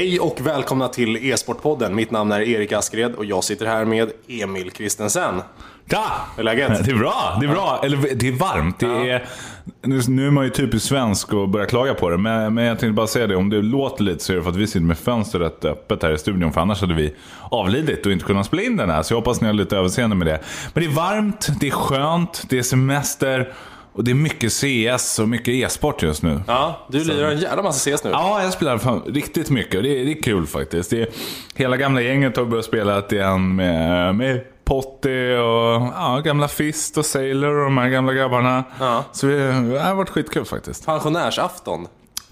Hej och välkomna till E-sportpodden. Mitt namn är Erik Askred och jag sitter här med Emil Kristensen. Ja! Hur är läget? Det är bra. Det är bra. Eller det är varmt. Det är, nu, nu är man ju typiskt svensk och börjar klaga på det. Men, men jag tänkte bara säga det. Om det låter lite så är det för att vi sitter med fönstret öppet här i studion. För annars hade vi avlidit och inte kunnat spela in den här. Så jag hoppas ni har lite överseende med det. Men det är varmt, det är skönt, det är semester. Och det är mycket CS och mycket e-sport just nu. Ja, du lirar en jävla massa CS nu. Ja, jag spelar fan riktigt mycket och det är, det är kul faktiskt. Det är, hela gamla gänget har börjat spela igen med, med Potty och ja, gamla Fist och Sailor och de här gamla grabbarna. Ja. Så det, har varit skitkul faktiskt. Pensionärsafton.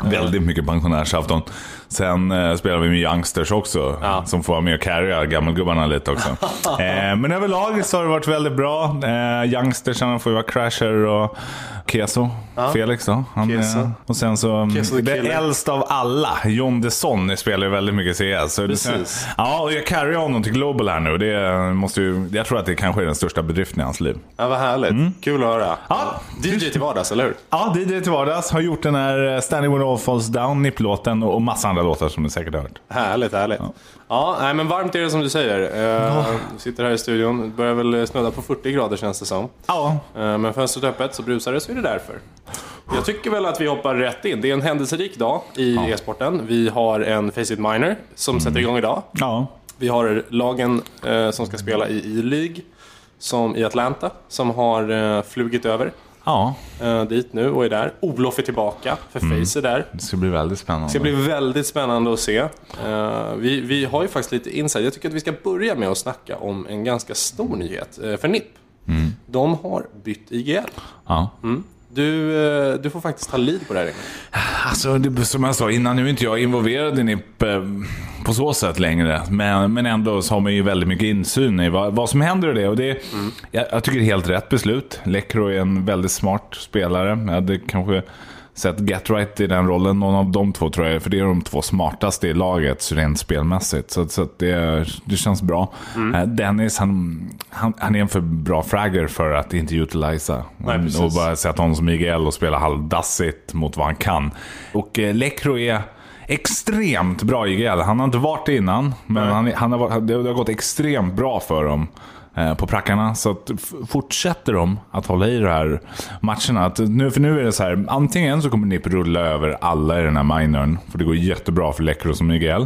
Väldigt mycket pensionärsafton. Sen eh, spelar vi med youngsters också. Ja. Som får vara med och carrya gammelgubbarna lite också. eh, men överlag så har det varit väldigt bra. Eh, youngstersarna får ju vara Crasher och Keso. Felix då. Han, Keso. eh, och sen så, det killer. äldsta av alla, John Desson, spelar ju väldigt mycket CS. Så det- Precis. Ja, och jag carryar honom till Global här nu. Det måste ju, jag tror att det kanske är den största bedriften i hans liv. Ja, vad härligt. Kul att höra. Mm. Ja. DJ till vardags, eller hur? Ja, DJ till vardags. Har gjort den här eh, Standing When All Falls Down, NIP-låten och massa andra låtar som ni säkert har hört. Härligt, härligt. Ja, nej, men varmt är det som du säger. Uh, sitter här i studion. Det börjar väl snudda på 40 grader känns det som. Ja, Eh, Men fönstret öppet så brusar det så är det därför. Jag tycker väl att vi hoppar rätt in. Det är en händelserik dag i e-sporten. Vi har en Face It Minor som sätter igång idag. ja. Vi har lagen eh, som ska spela i E-League som i Atlanta som har flugit över Ja, eh, dit nu och är där. Olof är tillbaka för Face är där. det ska bli väldigt spännande. Det ska bli väldigt spännande att se. Eh, vi, vi har ju faktiskt lite insight. Jag tycker att vi ska börja med att snacka om en ganska stor nyhet eh, för NIP. De har bytt IGL. Ja. Du, eh, du får faktiskt ta lead på det här. Alltså, det, som jag sa innan, nu är inte jag involverad i NIP eh, på så sätt längre. Men, men ändå så har man ju väldigt mycket insyn i vad, vad som händer i det. Och det jag, jag tycker det är helt rätt beslut. Lekro är en väldigt smart spelare. Jag hade kanske sett Get Right i den rollen. Någon av de två tror jag, för det är de två smartaste i laget rent spelmässigt. Så, så det, det känns bra. Eh, Dennis, han, han, han är en för bra fragger för att inte utilisa. Nej, och bara sätta honom som IGL och spela halvdassigt mot vad han kan. Och eh, Lekro är extremt bra IGL. Han har inte varit det innan, men han, han har, det har gått extremt bra för dem. Eh, På prackarna. Så att fortsätter de att hålla i de här matcherna. Att nu, för nu är det så här. Antingen så kommer NIP rulla över alla i den här minorn. För det går jättebra för Lekro som IGL.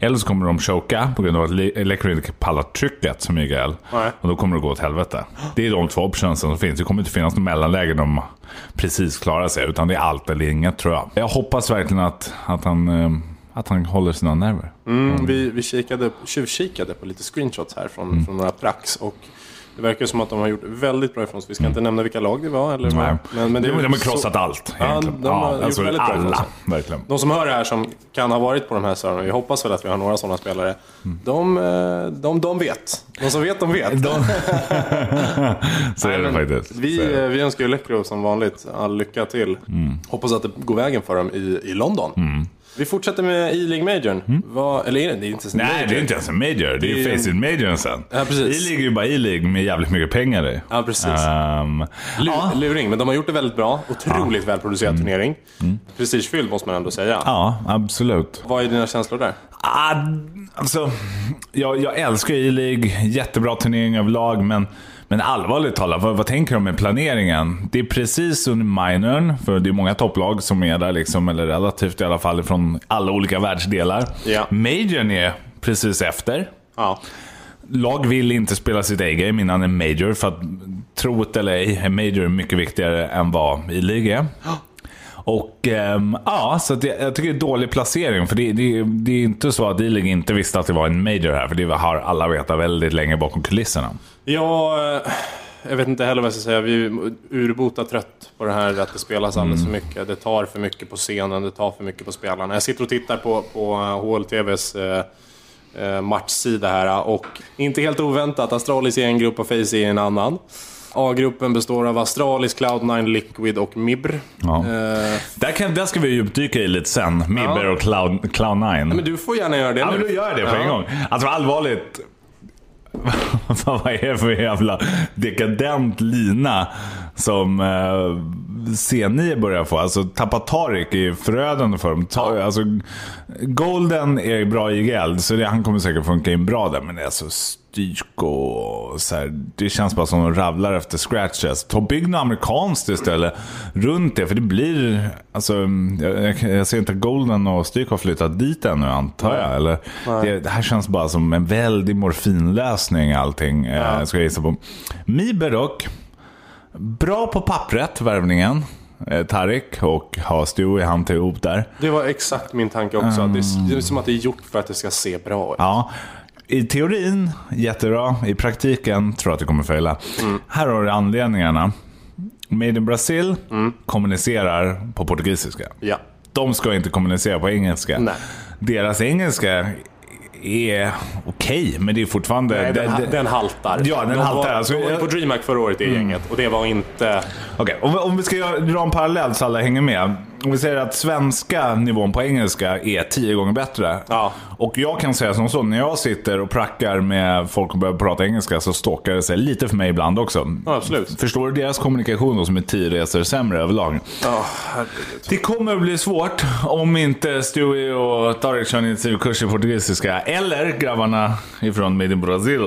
Eller så kommer de choka på grund av att Le- Lekro inte pallar trycket som IGL. Nej. Och då kommer det gå åt helvete. Det är de två optionsen som finns. Det kommer inte finnas något mellanläge de precis klarar sig. Utan det är allt eller inget tror jag. Jag hoppas verkligen att, att, han, eh, att han håller sina nerver. Mm, vi vi kikade, tjuvkikade på lite screenshots här från, från några prax. Och det verkar som att de har gjort väldigt bra ifrån sig. Vi ska inte nämna vilka lag det var. Eller. Nej. Men, men det de, de har så- krossat allt. Ja, de har gjort alltså, väldigt bra ifrån alla. Verkligen. De som hör det här som kan ha varit på de här servrarna, vi hoppas väl att vi har några sådana spelare. De, eh, de, de vet. De som vet, de vet. De... så är det faktiskt. Så Vi, vi önskar ju Electro som vanligt all lycka till. Hoppas att det går vägen för dem i, i London. Vi fortsätter med E-League Majorn. Vad, eller är det, det är inte ens en Nej, major. det är inte ens en major. Det är ju är- Face It Major sen. Ja, precis. E-League är ju bara E-League med jävligt mycket pengar i. Ja, precis. Lu- ja. Mm. Luring, men de har gjort det väldigt bra. Otroligt välproducerad turnering. Prestigefylld måste man ändå säga. ja, absolut. Vad är dina känslor där? Ah, alltså, jag, jag älskar E-League. Jättebra turnering överlag, men, men allvarligt talat, vad, vad tänker de med planeringen? Det är precis under minorn, för det är många topplag som är där, liksom, eller relativt i alla fall, från alla olika världsdelar. Ja. Majorn är precis efter. Ja. Lag vill inte spela sitt A-game innan en major, för att det eller ej, en major är mycket viktigare än vad E-League är. Och ehm, ja, så att jag, tycker det är dålig placering. För det, det, det är inte så att E-League inte visste att det var en major här. För det har alla vetat väldigt länge bakom kulisserna. Jag, eh, jag vet inte heller vad jag ska säga. Vi är urbota trött på det här att det spelas alldeles Mm. för mycket. Det tar för mycket på scenen, det tar för mycket på spelarna. Jag sitter och tittar på, på HLTVs eh, eh, matchsida här och inte helt oväntat, Astralis är en grupp och Face är en annan. A-gruppen består av Astralis, Cloud9, Liquid och Mibr. Ja. Eh, Där, kan, där ska vi djupdyka i lite sen. Mibber Ja. och Cloud, Cloud9. men du får gärna göra det Ja, nu. men då gör jag det på Ja. en gång. Alltså allvarligt. vad är det för jävla dekadent lina som eh, C9 börjar få. Alltså tappa Tarik är förödande för dem. Ta, alltså, Golden är bra i IGL, så det, han kommer säkert funka in bra där. Men det är så styrt och så här, Det känns bara som de ravlar efter scratches. Ta bygg något amerikanskt istället runt det. För det blir... Alltså, jag, jag ser inte att Golden och Styk har flyttat dit ännu antar jag. Eller, det, det, här känns bara som en väldig morfinlösning allting. Eh, ja. ska jag gissa på. Mi Berok. Bra på pappret, värvningen. Eh, Tarik och ha Stewie han till ihop där. Det var exakt min tanke också. Mm. Det, är, det är som att det är gjort för att det ska se bra ut. Ja. I teorin, jättebra. I praktiken tror jag att det kommer fejla. Mm. Här har du anledningarna. Made in Brazil mm. kommunicerar på portugisiska. Ja. De ska inte kommunicera på engelska. Nej. Deras engelska är okej, okay, men det är fortfarande... Nej, den, den, den haltar. Ja, den de haltar. Var, alltså, på DreamHack förra året i mm. gänget och det var inte... Okej, okay, om, om, vi ska dra en parallell så alla hänger med om vi säger att svenska nivån på engelska är tio gånger bättre. Ja. Och jag kan säga som så, när jag sitter och prackar med folk och börjar prata engelska så stalkar det sig lite för mig ibland också. Ja, absolut. Förstår du deras kommunikation då som är tio resor sämre överlag? Ja, det kommer att bli svårt om inte Stewie och Tarek kör en intensivkurs i portugisiska. Eller grabbarna ifrån Made in Brazil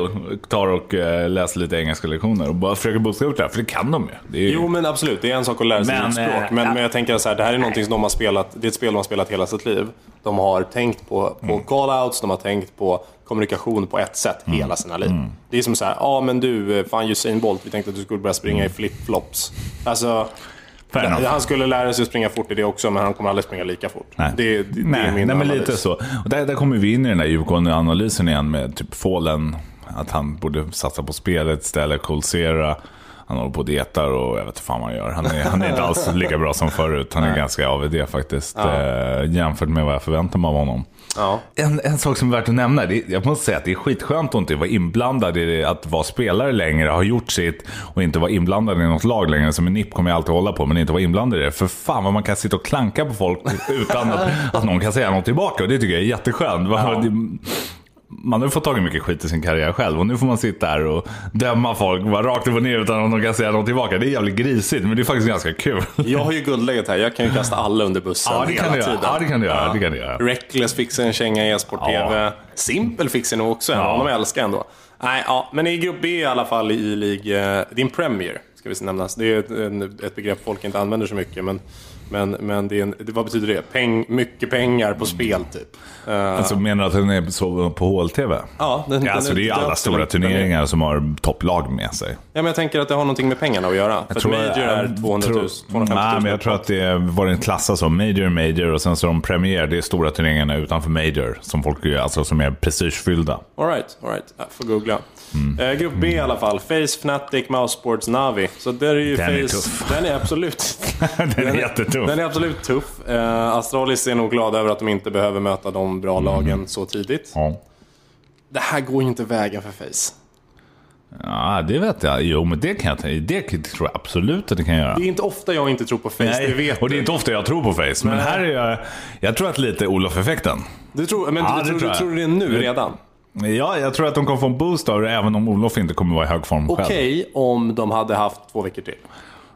tar och äh, läser lite engelska lektioner och bara försöker boosta upp det här. För det kan de ju. ju... Jo men absolut, det är en sak att lära sig men, ett språk. Eh, men, äh, men jag tänker så här, det här är någonting som de har spelat, det är ett spel de har spelat hela sitt liv. De har tänkt på, på mm. call-outs, de har tänkt på kommunikation på ett sätt mm. hela sina liv. Mm. Det är som så här, ja men du, eh, fan Usain Bolt, vi tänkte att du skulle börja springa i flip-flops. Alltså, han skulle lära sig att springa fort i det också, men han kommer aldrig springa lika fort. Nej, det, det, nej, det är min nej, men lite så. Och där, där kommer vi in i den där djupgående-analysen igen med typ Fallen, att han borde satsa på spelet istället, Colsera han håller på och dietar och jag vet inte fan vad han gör. Han är, han är inte alls lika bra som förut. Han är Nej. ganska AVD faktiskt. Ja. Eh, jämfört med vad jag förväntar mig av honom. Ja. En, en sak som är värt att nämna, det, jag måste säga att det är skitskönt att inte vara inblandad i det, att vara spelare längre, ha gjort sitt och inte vara inblandad i något lag längre. Som en NIP kommer jag alltid hålla på, men inte vara inblandad i det. För fan vad man kan sitta och klanka på folk utan att, att någon kan säga något tillbaka. Och det tycker jag är jätteskönt. Ja man har fått tagit mycket skit i sin karriär själv och nu får man sitta här och döma folk bara rakt upp och ner utan att de kan säga något tillbaka. Det är jävligt grisigt men det är faktiskt ganska kul. Jag har ju guldläget här. Jag kan ju kasta alla under bussen ja, det kan hela tiden. Ja, det kan du göra. Ja. Det kan du göra. Reckless fixar en känga i e-sport-tv. Ja. Simpel fixar nog också en. Ja. Honom älskar ändå. Nej, ja, men i grupp B i alla fall i League, uh, din Premier ska vi nämnas. Det är ett, ett begrepp folk inte använder så mycket men men, men det är en, vad betyder det? Peng, mycket pengar på spel typ. Uh, alltså menar du att den är så på HLTV? Ja, den, ja alltså, den är, det är alla stora turneringar är... som har topplag med sig. Ja, men jag tänker att det har någonting med pengarna att göra. Jag för tror, Major är 200 000, 250 000. Nej, men jag tror att det var en klassas som Major, Major och sen så de Premier, det är stora turneringarna utanför Major som folk alltså som är prestigefyllda. Alright, alright. Jag får googla. Mm. Eh, grupp B i alla fall. Face, Fnatic, Mousesports, Navi. Så där är ju den Face... Är tuff. Den är absolut... den, den är jättetuff. Den är absolut tuff. Eh, Astralis är nog glada över att de inte behöver möta de bra mm. lagen så tidigt. Ja. Det här går ju inte vägen för Face. Ja, det vet jag. Jo, men det kan jag Det tror jag absolut att det kan göra. Det är inte ofta jag inte tror på Face, Nej, det vet och det är inte ofta jag tror på Face. Men här är jag... Jag tror att lite Olof-effekten. Du tror, men ja, du, tror, tror, du tror det nu redan? Ja, jag tror att de kommer få en boost av det, även om Olof inte kommer vara i hög form själv. Okej okay, om de hade haft två veckor till.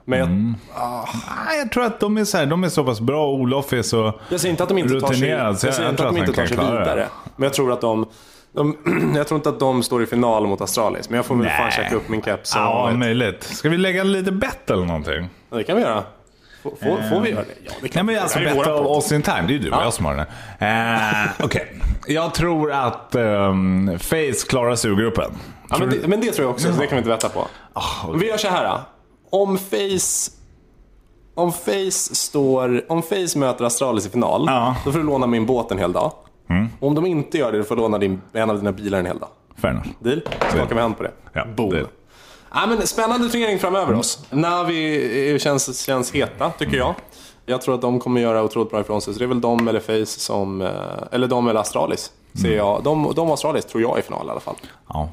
Men mm. jag, ah, jag tror att de är, så här, de är så pass bra och Olof är så Jag säger inte att de inte tar sig, jag, jag säger inte att de inte tar sig vidare. Men jag tror att de, de, jag tror inte att de står i final mot Astralis. Men jag får väl fan checka upp min keps. Ja, möjligt. Ska vi lägga lite bett eller någonting? Ja, det kan vi göra. Får, får, får vi göra det? Ja, det kan Nej, men alltså betta av oss internt. Det är ju du och jag som har den. Eh, Okej, okay. jag tror att um, Face klarar sig ur gruppen. Ja, men, det, men det tror jag också, så det kan vi inte veta på. Oh, okay. Vi gör så här. Om Face om Face, står, om Face möter Astralis i final, ja. då får du låna min båt en hel dag. Mm. Om de inte gör det, då får du låna din, en av dina bilar en hel dag. Fair enough. Deal? Skakar vi hand på det? Ja, Boom. Deal. Ja, men spännande turnering framöver oss. Navi känns, känns heta, tycker jag. Jag tror att de kommer göra otroligt bra ifrån sig. Så det är väl de eller Face som... Eh, eller de eller Astralis. Ser mm. jag. De, de och Astralis tror jag i final i alla fall. Ja.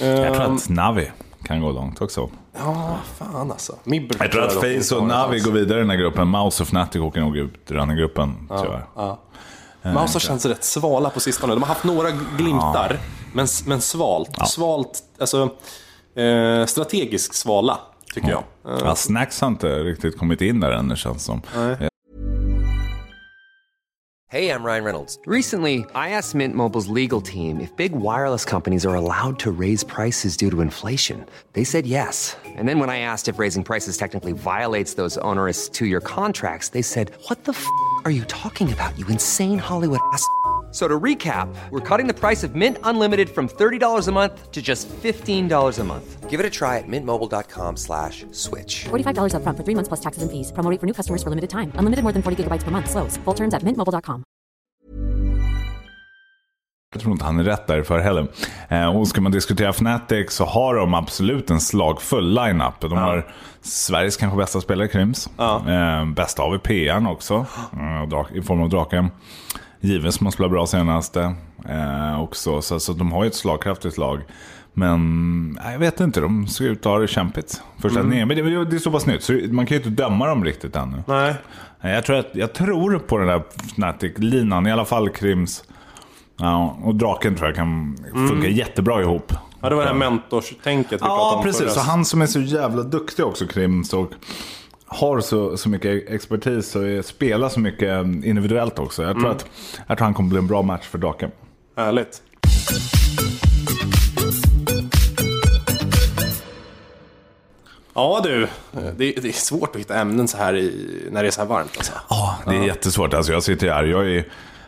Jag tror att ehm. Navi kan gå långt också. Ja, fan alltså. Mibber jag tror att Face och Navi går vidare i den här gruppen. Mouse och Fnatic åker nog ut ur den här gruppen, ja, tyvärr. Ja. Mouse har känts rätt svala på sistone. De har haft några glimtar, ja. men, men svalt. Ja. Svalt, alltså eh, strategisk svala. tycker jag. Ja, Snacks har inte riktigt kommit in där än, det känns som. Hey, I'm Ryan Reynolds. Recently, I asked Mint Mobile's legal team if big wireless companies are allowed to raise prices due to inflation. They said yes. And then when I asked if raising prices technically violates those onerous two year contracts, they said, What the f are you talking about, you insane Hollywood ass? So to recap, we're cutting the price of Mint Unlimited from $30 a month to just $15 a month. Give it a try at mintmobile.com slash switch. $45 upfront for three months plus taxes and fees. Promo for new customers for limited time. Unlimited more than 40 gigabytes per month. Slows. Full terms at mintmobile.com. Jag tror inte han är rätt därför heller. Eh, och ska man diskutera Fnatic så har de absolut en slagfull lineup. De har Sveriges kanske bästa spelare, Krims. Eh, bästa AVP-an också, eh, i form av Draken. Given som har spelat bra senaste. Eh, också, så, så de har ju ett slagkraftigt lag. Men nej, jag vet inte, de ser ut att ha det kämpigt. Första mm. Men det, det är så pass nytt, så man kan ju inte döma dem riktigt ännu. Nej. Jag tror, att, jag tror på den där Fnatic-linan, i alla fall Krims. Ja, och Draken tror jag kan funka jättebra ihop. Ja, det var det här mentorstänket vi pratade Ja, om precis. förra. Så han som är så jävla duktig också, Krims, och har så, så mycket expertis och spelar så mycket individuellt också. Jag tror, att, jag tror han kommer bli en bra match för Draken. Härligt. Ja du, det, det är svårt att hitta ämnen så här i, när det är så här varmt alltså. Ja, det är jättesvårt. Alltså, jag sitter här, jag är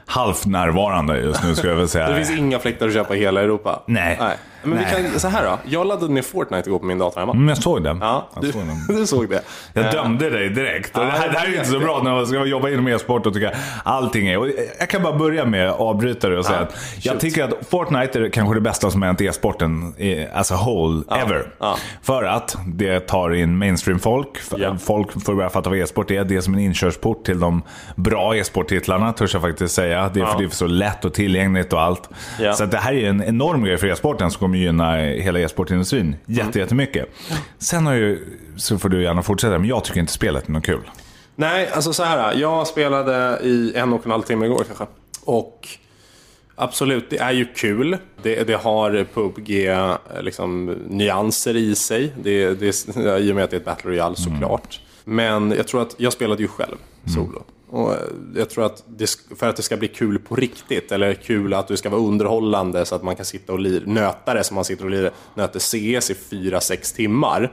halvt närvarande just nu ska jag väl säga. Det finns inga fläktar att köpa i hela Europa. Nej. Men vi kan, så här då. Jag laddade ner Fortnite igår på min dator hemma. Men jag såg det. Ja, jag du, såg det. du såg det. Jag dömde dig direkt. Ja, det, här, det här är ju inte så bra när man ska jobba inom e-sport och tycka allting är... Och jag kan bara börja med att avbryta det och säga Ja, att jag tycker att Fortnite är kanske det bästa som hänt e-sporten as a whole ever. ja. För att det tar in mainstream-folk. Folk får börja fatta vad e-sport är. Det är som en inkörsport till de bra e-sporttitlarna, törs jag faktiskt säga. Det är för det är så lätt och tillgängligt och allt. Så det här är en enorm grej för e-sporten som kommer gynna hela e-sportindustrin Mm. jätte, jättemycket. Sen har ju, så får du gärna fortsätta, men jag tycker inte spelet är något kul. Nej, alltså så här. Jag spelade i en och en halv timme igår kanske. Och absolut, det är ju kul. Det, det har PubG eh, liksom, i sig. Det, det, I och med att det är ett Battle Royale såklart. Men jag tror att jag spelade ju själv solo. Och jag tror att det, för att det ska bli kul på riktigt, eller kul att det ska vara underhållande så att man kan sitta och lir, nöta det som man sitter och lir, nöter CS i 4-6 timmar.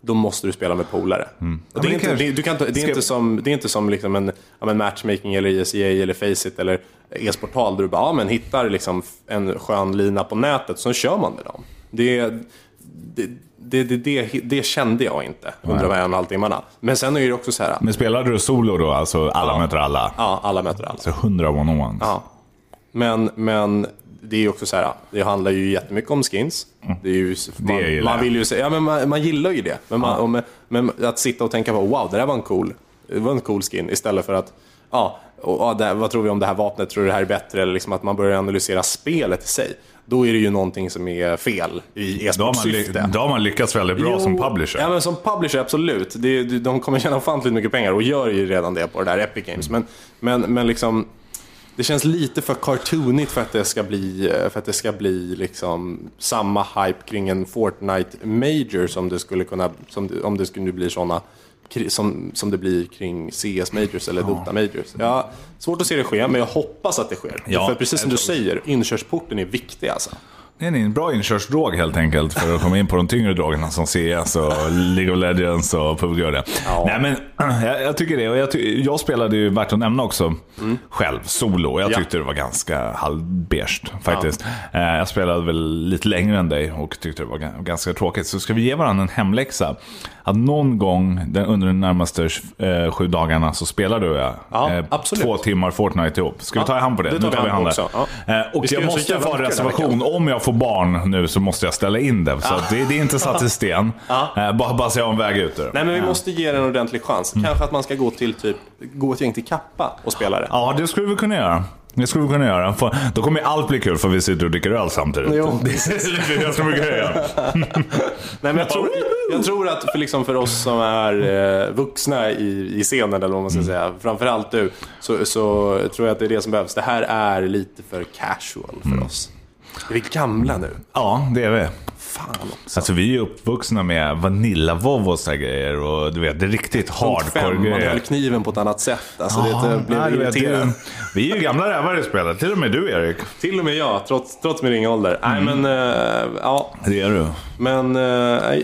Då måste du spela med polare. Det, är inte, kanske- det, du kan inte, det, är Ska- inte som, det är inte som liksom en, ja, matchmaking eller ISEA eller Faceit eller e-sportal där du bara ja, men hittar liksom en skön lina på nätet så kör man med dem. Det, det, det, det, det, det kände jag inte under de här en och en halv timmarna. Men sen är det också så här, Men spelade du solo då? Alltså alla möter alla? ja, alla möter alla. Så 100 one-on-ones? Ja. Men, men det är ju också så här, det handlar ju jättemycket om skins. Det är ju, man, gillar man jag. vill ju ja men man, man gillar ju det. Men, man, och med, men att sitta och tänka på, wow, det där var en cool, det var en cool skin. Istället för att, ja, och, ja det, vad tror vi om det här vapnet? Tror du det här är bättre? Eller liksom att man börjar analysera spelet i sig. Då är det ju någonting som är fel i Då e-sportsyfte. ly- då har man lyckats väldigt bra Jo, som publisher. Ja, men som publisher, absolut. Det, de kommer tjäna ofantligt mycket pengar och gör ju redan det på det där Epic Games. Men, men, men liksom, det känns lite för cartoonigt för att det ska bli, för att det ska bli liksom samma hype kring en Fortnite Major som det skulle kunna, som det, om det skulle bli sådana som, som det blir kring CS Majors eller Dota Majors. Ja, svårt att se det ske, men jag hoppas att det sker. Ja, för precis som du säger, inkörsporten är viktig alltså. Det är en bra inkörsdrog helt enkelt för att komma in på de tyngre drogerna som CS och League of Legends och PubG och det. Ja. Nej men jag, jag tycker det. Och jag, jag spelade ju, värt att nämna också, själv, solo. Jag Mm. Ja. tyckte det var ganska halvbeige faktiskt. Eh, Jag spelade väl lite längre än dig och tyckte det var ga- ganska tråkigt. Så ska vi ge varandra en hemläxa. Att någon gång under de närmaste eh, sju dagarna så spelar du och jag Ja, eh, två timmar Fortnite ihop. Ska vi Ja, ta i hand på det? det tar Nu vi hand på. Ja. Eh, Och jag måste få en reservation. Om jag får barn nu så måste jag ställa in det. Så det, det är inte satt i sten. Eh, bara, bara har en väg ut ur. Nej men vi måste ge den en ordentlig chans. Kanske att man ska gå till typ, gå ett gäng till Kappa och spela det. Ja, det skulle vi kunna göra. Det skulle vi kunna göra. För, då kommer allt bli kul för vi sitter och dricker öl samtidigt. Jo, det är det som. Nej, men jag, tror, jag tror att för, liksom för oss som är eh, vuxna i, i scenen, eller vad man ska säga, framförallt du, så, så tror jag att det är det som behövs. Det här är lite för casual för oss. Är vi gamla nu? Ja, det är vi. Fan också. Alltså vi är uppvuxna med Vanilla-Vovos och så här grejer och du vet, det är riktigt fem, man hardcore-grejer. höll kniven på ett annat sätt. Alltså, Ja, det, blev nej, du vet, Vi är ju gamla rävar i spelet, till och med du Erik. Till och med jag, trots, trots min ringa ålder. Mm. Nej, men eh, ja. Det är du. Men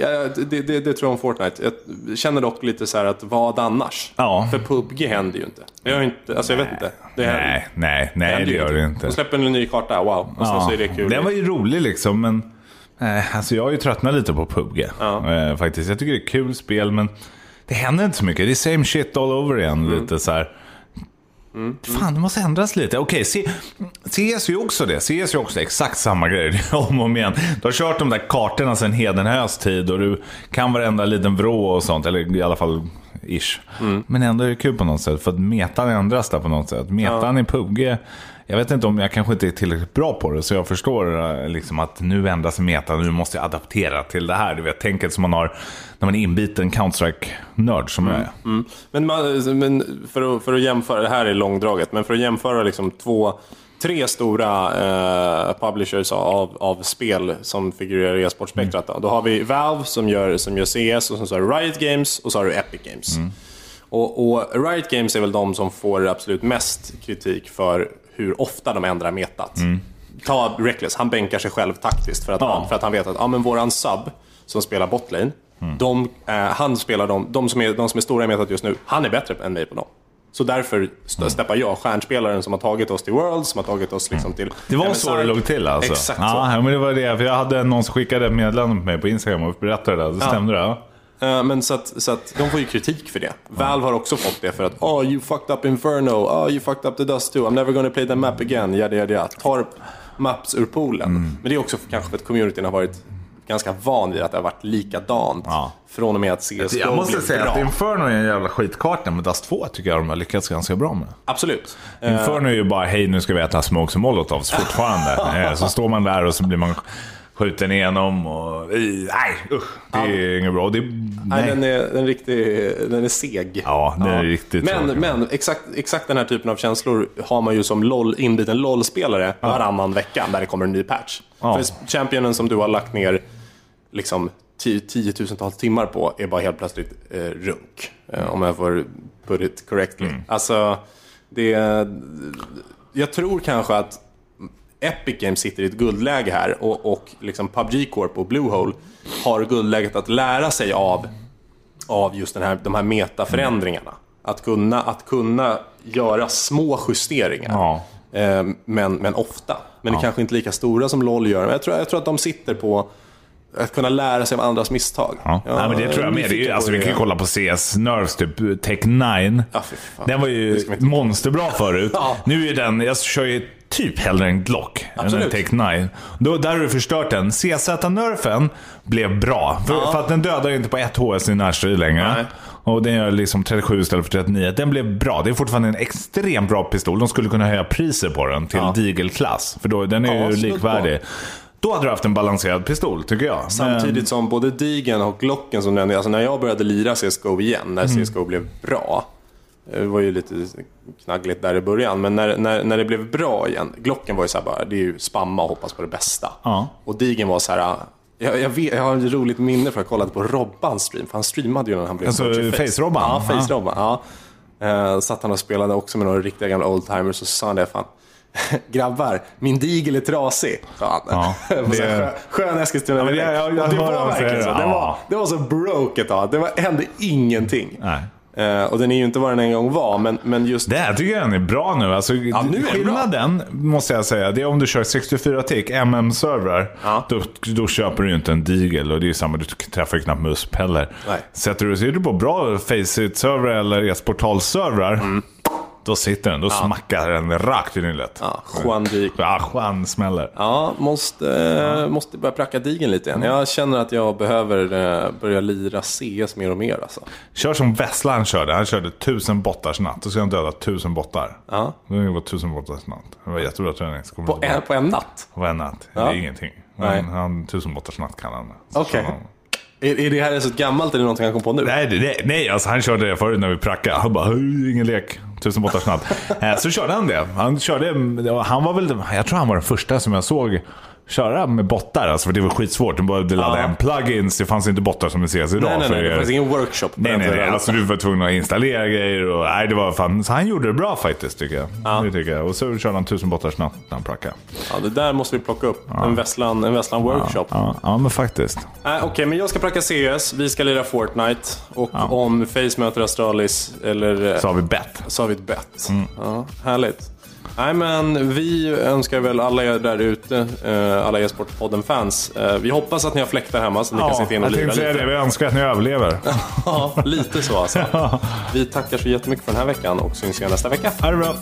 ja, det, det, det tror jag om Fortnite. Jag känner dock lite så här att vad annars? Ja. För PubG händer ju inte. Jag, inte, alltså jag vet inte. Det Nej, nej, nej det gör det inte. De släpper en ny karta, wow. Och sen så är det kul. Den var ju rolig liksom, men... Eh, alltså jag har ju tröttnat lite på PubG. Eh, faktiskt. Jag tycker det är kul spel, men det händer inte så mycket. Det är same shit all over igen. Mm. Lite så här. Fan, det måste ändras lite. Okej, C- CS är ju också det. CS är ju också exakt samma grej. Om och om igen. Du har kört de där kartorna sedan Hedenhös tid och du kan varenda liten vrå och sånt. Eller i alla fall ish. Mm. Men ändå är det kul på något sätt. För att metan ändras där på något sätt. Metan i PubG. Jag vet inte om jag kanske inte är tillräckligt bra på det. Så jag förstår eh, liksom att nu ändras metan. Nu måste jag adaptera till det här. Du vet tänket som man har när man är inbiten Counter-Strike-nörd som jag är. Men, man, men för, att, för att jämföra, det här är långdraget, men för att jämföra liksom två, tre stora eh, publishers av, av spel som figurerar i e-sportspektrat. Då. då har vi Valve som gör, som gör CS, och sen så har du Riot Games och så har du Epic Games. Och, och Riot Games är väl de som får absolut mest kritik för hur ofta de ändrar metat. Ta Reckless, han bänkar sig själv taktiskt för att, Ja. han, för att han vet att ja, men våran sub som spelar botlane, de, eh, han spelar de, de, som är, de som är stora i metat just nu, han är bättre än mig på dem. Så därför st- steppar jag, stjärnspelaren som har tagit oss till Worlds, som har tagit oss liksom till... Det var MSI. så det låg till alltså? Exakt så. ja, men det var det. För jag hade någon som skickade ett meddelande på mig på Instagram och berättade det. Det stämde det? Ja. Men så att, så att de får ju kritik för det. Valve har också fått det för att oh you fucked up Inferno, oh you fucked up the Dust 2, I'm never gonna play that map again, yada yada yada. Tar maps ur poolen. Mm. Men det är också för, kanske för att communityn har varit ganska van vid att det har varit likadant. Ja. Från och med att CSGO Jag måste säga bra. att Inferno är en jävla skitkarta, men Dust 2 tycker jag de har lyckats ganska bra med. Absolut. Eh, Inferno är ju bara, hej nu ska vi äta smokes och molotovs fortfarande. Eh, så står man där och så blir man skjuten igenom och... Nej, usch. Det är inget bra. Det, Nej, nej. den är, den är riktigt, den är seg. Ja, den är riktigt Men, tråkig. men exakt, exakt den här typen av känslor har man ju som LOL, inbiten LOL-spelare varannan vecka när det kommer en ny patch. Ja. För championen som du har lagt ner liksom tio- tiotusentals timmar på är bara helt plötsligt eh, runk. Eh, om jag får put it correctly. Mm. Alltså, det... Jag tror kanske att Epic Games sitter i ett guldläge här och, och liksom PubG Corp och Bluehole har guldläget att lära sig av, av just den här, de här metaförändringarna. Att kunna, att kunna göra små justeringar. Ja. Eh, men, men ofta. Men det kanske inte lika stora som LOL gör. Men jag tror, jag tror att de sitter på att kunna lära sig av andras misstag. Ja. Nej, men det tror jag med. Det ju- alltså, vi kan ju kolla på CS Nerves, typ Tech 9. Ja. Den var ju monsterbra förut. Ja. Nu är den, jag kör ju typ hellre en Glock än en Absolut. Tech 9. Då, där har du förstört den. CZ-nerfen blev bra. För, för att den dödar inte på ett HS i närstrid längre. Nej. Och den gör liksom 37 istället för 39. Den blev bra. Det är fortfarande en extremt bra pistol. De skulle kunna höja priset på den till Ja. Deagle-klass. För då, den är Ja, ju snudd på. likvärdig. Då hade du haft en balanserad pistol, tycker jag. Men- Samtidigt som både Digen och Glocken som nämnde, alltså när jag började lira CSGO igen, när Mm. CSGO blev bra. Det var ju lite knaggligt där i början, men när, när, när det blev bra igen. Glocken var ju så bara, det är ju spamma och hoppas på det bästa. Ja. Och Digen var så här, jag, jag, vet, jag har ett roligt minne för att jag kollade på Robbans stream, för han streamade ju när han blev Alltså, i Face-Robban? Ja. Face-Robban. Ja. Uh, satt han och spelade också med några riktiga gamla oldtimers och så sa han det, fan. Grabbar, min digel är trasig. sa han. Ja, det- Skön Eskilstuna Ja, det var verkligen så. det. Var, det var så broke ett tag. Det var, hände ingenting. Nej. Eh, och den är ju inte vad den en gång var, men, men just... Det här tycker jag den är bra nu. Alltså, nu är den skillnaden, måste jag säga, det är om du kör 64 tick MM-servrar. Ja. Då, då köper du ju inte en digel och det är ju samma, du träffar ju knappt musp heller. Nej. Sätter du, sitter du på bra Faceit-servrar eller e-sportal-servrar, då sitter den. Då smackar den rakt i nyllet. Ja, Juan Dig. Ja, Juan smäller. Ja, måste, eh, måste börja pracka digen lite igen. Jag känner att jag behöver eh, börja lira CS mer och mer alltså. Kör som Vesslan körde. Han körde tusen bottars natt. Då ska han döda tusen bottar. Ja. Det var tusen bottars natt. Det var jättebra träning. På det en, på en natt? På en natt. Det Ja. är ingenting. Nej. Men han, tusen bottars natt kan han. Okej. han. Är, är det här så gammalt eller någonting han kom på nu? Nej, det- nej, nej alltså han körde det förut när vi prackade. Han bara, "Hej, ingen lek. Tusen båtar natt. Eh, så körde han det. Han körde, han var väl, jag tror han var den första som jag såg köra med bottar. Alltså, för det var skitsvårt. Du behövde ladda Ja. hem plugins. Det fanns inte bottar som det ses idag. Nej, nej, nej. Det det- fanns ingen workshop. Nej, nej, nej. Alltså, du var tvungen att installera grejer. Och, nej, det var fan, så han gjorde det bra faktiskt, tycker jag. Det tycker jag. Och så körde han tusen bottar snabbt när han prackade. Ja, det där måste vi plocka upp. En Vesslan, en Vesslan workshop. Ja, ja, men faktiskt. Nej, Okej, men jag ska pracka CS, vi ska lira Fortnite. Och om Face möter Astralis, eller eh, Så har vi bett. så har vi ett bett. Ja, härligt. Nej, men vi önskar väl alla er där ute, eh, alla e-sportpodden-fans. Eh, vi hoppas att ni har fläktar hemma så ni kan sitta in och lira lite. det. Vi önskar att ni överlever. Ja, lite så alltså. Vi tackar så jättemycket för den här veckan och syns igen nästa vecka. Ha det bra.